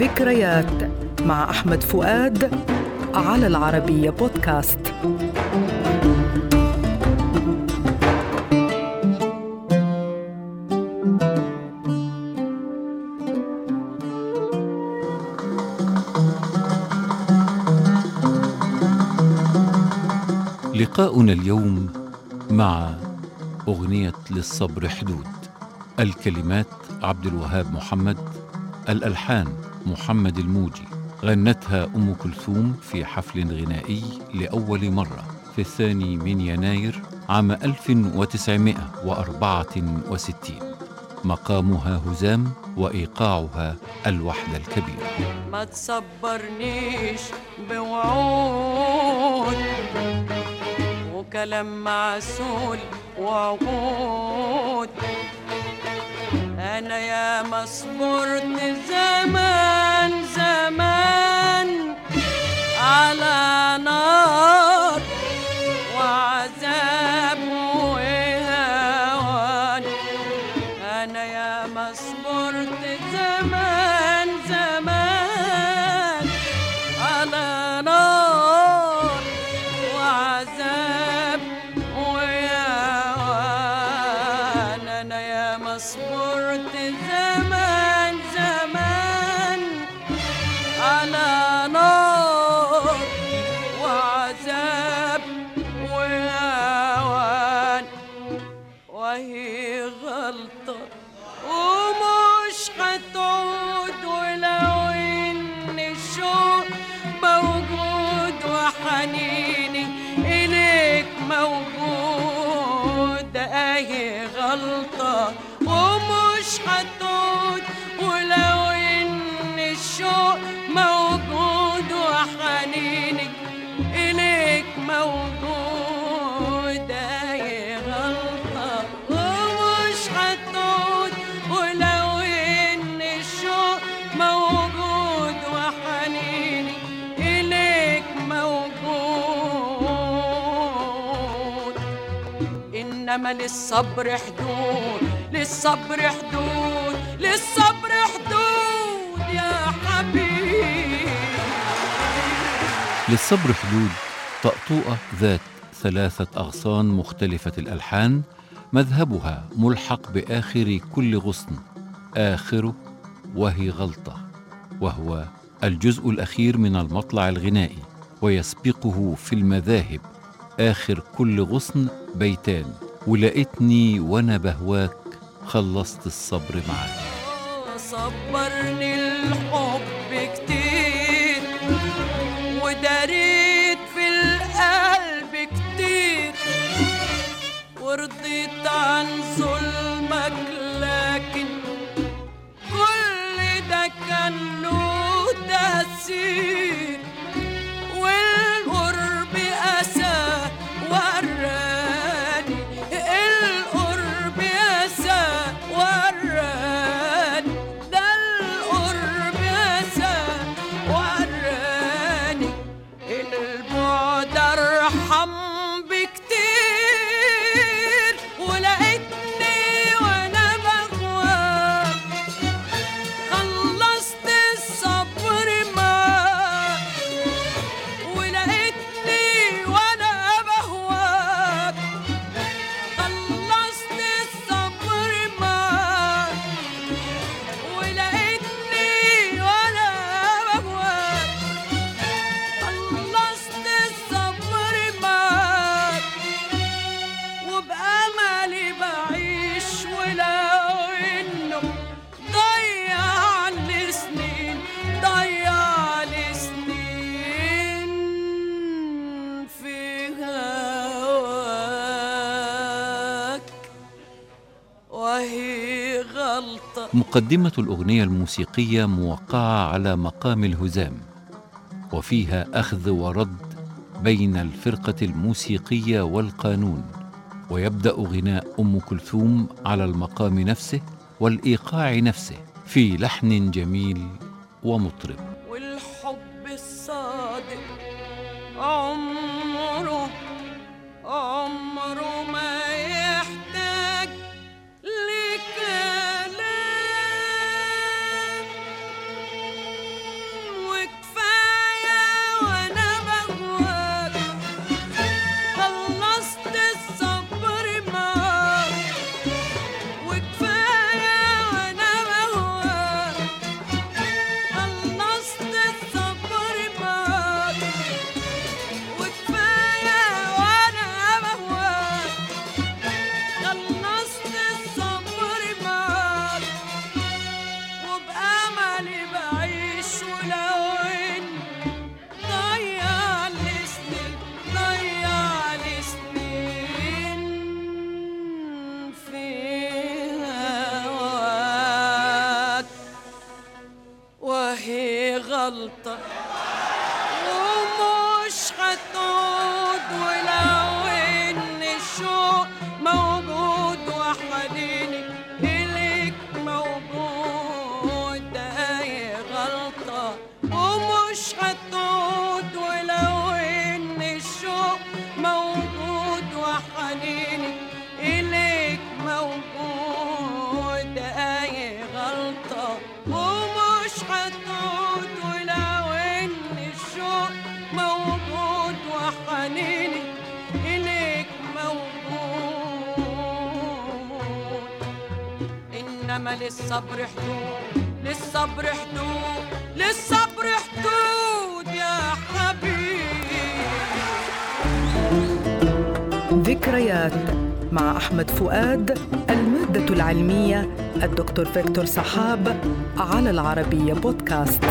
ذكريات مع أحمد فؤاد على العربية بودكاست. لقاؤنا اليوم مع أغنية للصبر حدود. الكلمات عبد الوهاب محمد الألحان. محمد الموجي. غنتها أم كلثوم في حفل غنائي لأول مرة في الثاني من يناير عام 1964 مقامها هزام وإيقاعها الوحدة الكبيرة. ما تصبرنيش بوعود وكلام معسول وعقود. أنا يا مصبرت زمان يا مصبرت زمان زمان على نار وعذاب وهوان وهي غلطة ومش هتعود ولو إن الشوق موجود وحنيني إليك موجود. أهي غلطة ومش هتعود ولو إن الشوق موجود وحنيني إليك موجود أهي غلطة ومش هتعود ولو إن الشوق موجود وحنيني إليك موجود. إنما للصبر حدود للصبر حدود للصبر حدود يا حبيبي للصبر حدود طأطوئة ذات ثلاثة أغصان مختلفة الألحان مذهبها ملحق بآخر كل غصن آخره وهي غلطة وهو الجزء الأخير من المطلع الغنائي ويسبقه في المذاهب آخر كل غصن بيتان ولقيتني وأنا بهواك خلصت الصبر معاك. صبرني الحب كتير وداريت في القلب كتير ورضيت عن ظلمك مقدمة الأغنية الموسيقية موقعة على مقام الهزام وفيها أخذ ورد بين الفرقة الموسيقية والقانون ويبدأ غناء أم كلثوم على المقام نفسه والإيقاع نفسه في لحن جميل ومطرب. والحب الصادق عمره غلطة للصبر حدود للصبر حدود للصبر حدود يا حبيبي. ذكريات مع أحمد فؤاد المادة العلمية الدكتور فيكتور صحاب على العربية بودكاست.